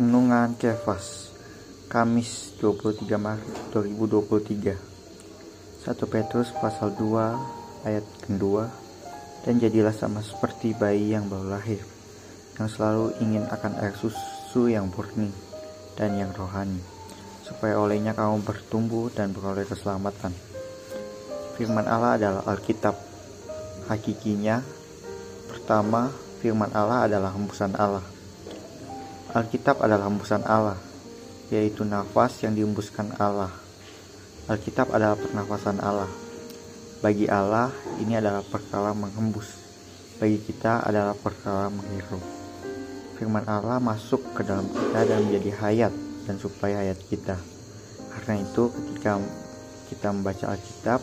Renungan Kefas Kamis 23 Maret 2023 1 Petrus pasal 2 ayat kedua. Dan jadilah sama seperti bayi yang baru lahir Yang selalu ingin akan air susu yang murni dan yang rohani Supaya olehnya kamu bertumbuh dan beroleh keselamatan. Firman Allah adalah Alkitab. Hakikinya Pertama, firman Allah adalah hembusan Allah Alkitab adalah hembusan Allah, yaitu nafas yang dihembuskan Allah. Alkitab adalah pernafasan Allah. Bagi Allah, ini adalah perkara menghembus. Bagi kita adalah perkara menghirup. Firman Allah masuk ke dalam kita dan menjadi hayat dan supaya hayat kita. Karena itu, ketika kita membaca Alkitab,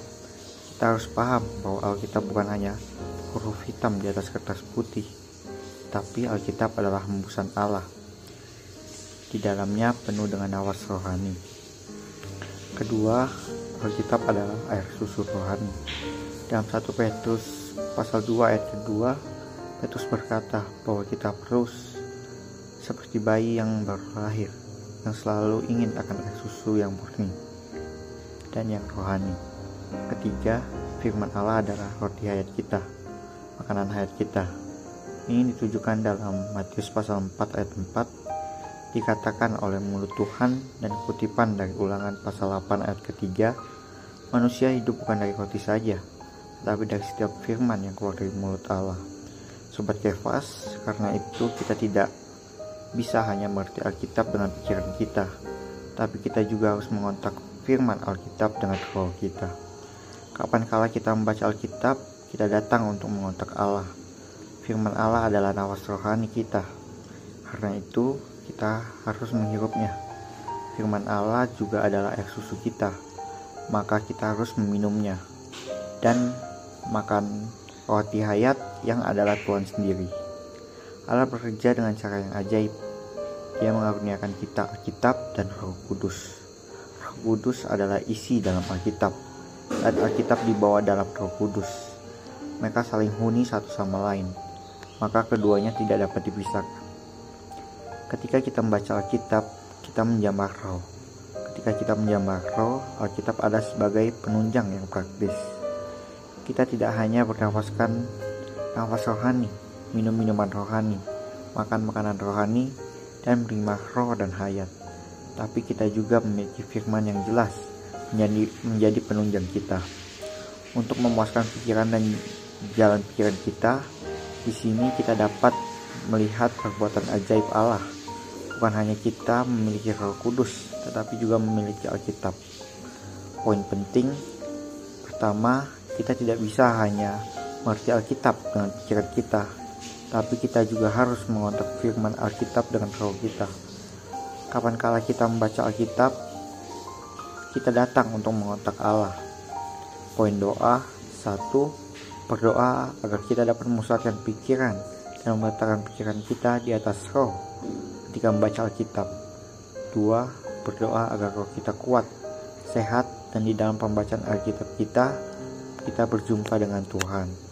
kita harus paham bahwa Alkitab bukan hanya huruf hitam di atas kertas putih, tapi Alkitab adalah hembusan Allah di dalamnya penuh dengan awas rohani. Kedua, Alkitab adalah air susu rohani. Dalam 1 Petrus pasal 2 ayat kedua, Petrus berkata bahwa kita terus seperti bayi yang baru lahir, yang selalu ingin akan air susu yang murni dan yang rohani. Ketiga, firman Allah adalah roti hayat kita, makanan hayat kita. Ini ditujukan dalam Matius pasal 4 ayat 4 dikatakan oleh mulut Tuhan dan kutipan dari ulangan pasal 8 ayat ketiga, manusia hidup bukan dari roti saja, tapi dari setiap firman yang keluar dari mulut Allah. Sobat Kefas, karena itu kita tidak bisa hanya mengerti Alkitab dengan pikiran kita, tapi kita juga harus mengontak firman Alkitab dengan roh kita. Kapan kala kita membaca Alkitab, kita datang untuk mengontak Allah. Firman Allah adalah nawas rohani kita. Karena itu, kita harus menghirupnya. Firman Allah juga adalah air susu kita, maka kita harus meminumnya dan makan roti hayat yang adalah Tuhan sendiri. Allah bekerja dengan cara yang ajaib. Dia mengaruniakan kita Alkitab dan Roh Kudus. Roh Kudus adalah isi dalam Alkitab dan Alkitab dibawa dalam Roh Kudus. Mereka saling huni satu sama lain, maka keduanya tidak dapat dipisahkan. Ketika kita membaca Alkitab, kita menjamah roh. Ketika kita menjamah roh, Alkitab ada sebagai penunjang yang praktis. Kita tidak hanya bernafaskan nafas rohani, minum minuman rohani, makan makanan rohani, dan menerima roh dan hayat. Tapi kita juga memiliki firman yang jelas menjadi, menjadi penunjang kita. Untuk memuaskan pikiran dan jalan pikiran kita, di sini kita dapat melihat perbuatan ajaib Allah bukan hanya kita memiliki Roh Kudus, tetapi juga memiliki Alkitab. Poin penting pertama, kita tidak bisa hanya mengerti Alkitab dengan pikiran kita, tapi kita juga harus mengontak firman Alkitab dengan roh kita. Kapan kala kita membaca Alkitab, kita datang untuk mengontak Allah. Poin doa satu, berdoa agar kita dapat memusatkan pikiran dan meletakkan pikiran kita di atas roh ketika membaca Alkitab. Dua, berdoa agar roh kita kuat, sehat, dan di dalam pembacaan Alkitab kita, kita berjumpa dengan Tuhan.